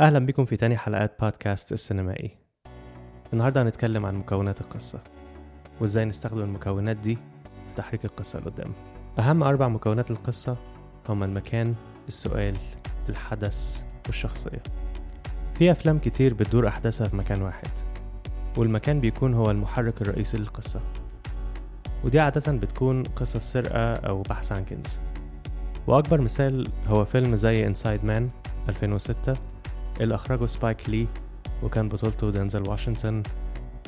أهلا بكم في تاني حلقات بودكاست السينمائي. النهاردة هنتكلم عن مكونات القصة وإزاي نستخدم المكونات دي في تحريك القصة لقدام. أهم أربع مكونات القصة هما المكان السؤال الحدث والشخصية. في أفلام كتير بتدور أحداثها في مكان واحد والمكان بيكون هو المحرك الرئيسي للقصة. ودي عادة بتكون قصص سرقة أو بحث عن كنز وأكبر مثال هو فيلم زي Inside Man 2006 اللي أخرجه سبايك لي وكان بطولته دينزل واشنطن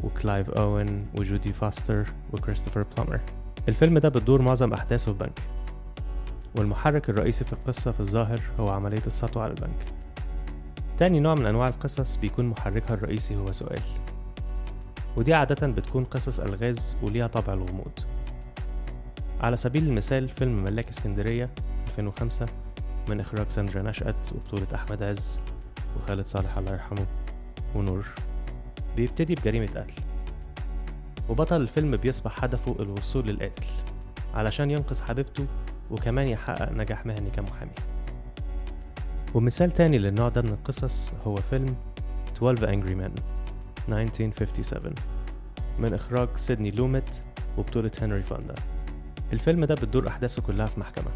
وكلايف أوين وجودي فاستر وكريستوفر بلومر. الفيلم ده بتدور معظم أحداثه في بنك والمحرك الرئيسي في القصة في الظاهر هو عملية السطو على البنك. تاني نوع من أنواع القصص بيكون محركها الرئيسي هو سؤال ودي عادة بتكون قصص ألغاز وليها طابع الغموض. على سبيل المثال فيلم ملاك اسكندرية 2005 من إخراج ساندرا نشأت وبطولة أحمد عز وخالد صالح الله يرحمه ونور بيبتدي بجريمة قتل. وبطل الفيلم بيصبح هدفه الوصول للقاتل علشان ينقذ حبيبته وكمان يحقق نجاح مهني كمحامي. ومثال تاني للنوع ده من القصص هو فيلم 12 Angry Men 1957 من إخراج سيدني لوميت وبطولة هنري فاندا الفيلم ده بتدور أحداثه كلها في محكمة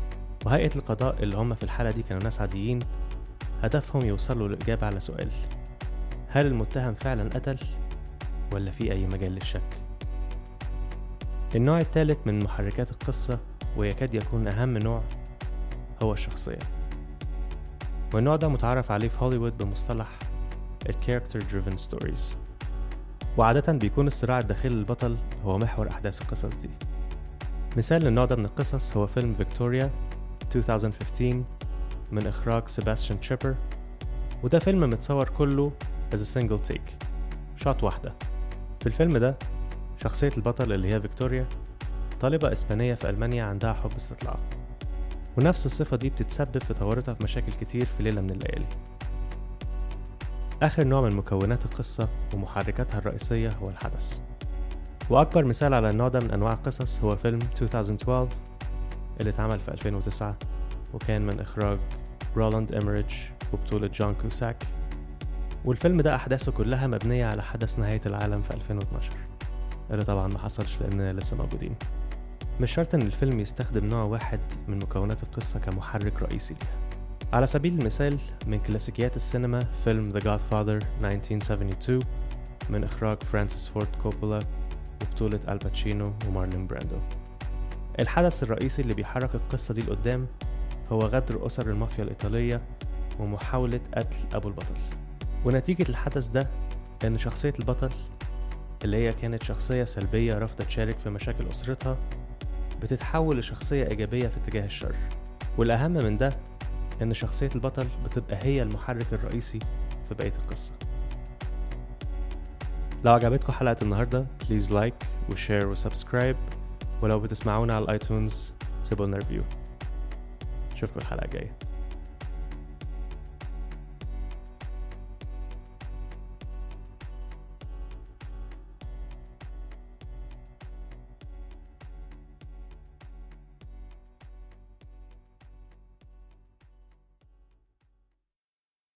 وهيئة القضاء اللي هم في الحالة دي كانوا ناس عاديين هدفهم يوصلوا للإجابة على سؤال. هل المتهم فعلا قتل ولا في أي مجال للشك؟ النوع الثالث من محركات القصة ويكاد يكون أهم نوع هو الشخصية. والنوع ده متعرف عليه في هوليوود بمصطلح ال character driven stories. وعادة بيكون الصراع الداخلي للبطل هو محور أحداث القصص دي. مثال للنوع ده من القصص هو فيلم فيكتوريا 2015 من إخراج سيباستيان تشيبر وده فيلم متصور كله as a single take shot واحدة. في الفيلم ده شخصية البطل اللي هي فيكتوريا طالبة إسبانية في ألمانيا عندها حب استطلاع. ونفس الصفة دي بتتسبب في تورطها في مشاكل كتير في ليلة من الليالي. آخر نوع من مكونات القصة ومحركاتها الرئيسية هو الحدث. وأكبر مثال على النوع ده من أنواع القصص هو فيلم 2012 اللي اتعمل في 2009 وكان من إخراج رولاند إمريش وبطولة جون كوساك. والفيلم ده أحداثه كلها مبنية على حدث نهاية العالم في 2012 اللي طبعا ما حصلش لأننا لسه موجودين. مش شرط إن الفيلم يستخدم نوع واحد من مكونات القصة كمحرك رئيسي ليها. على سبيل المثال من كلاسيكيات السينما فيلم The Godfather 1972 من إخراج فرانسيس فورد كوبولا وبطولة آل باتشينو ومارلون براندو. الحدث الرئيسي اللي بيحرك القصة دي لقدام هو غدر أسر المافيا الإيطالية ومحاولة قتل أبو البطل. ونتيجة الحدث ده إن شخصية البطل اللي هي كانت شخصية سلبية رافضة تشارك في مشاكل أسرتها بتتحول لشخصية إيجابية في اتجاه الشر. والأهم من ده إن شخصية البطل بتبقى هي المحرك الرئيسي في بقية القصة. لو عجبتكم حلقة النهاردة please like و share و subscribe ولو بتسمعونا على ال iTunes سيبوا لنا review اشوفكم الحلقة الجاية.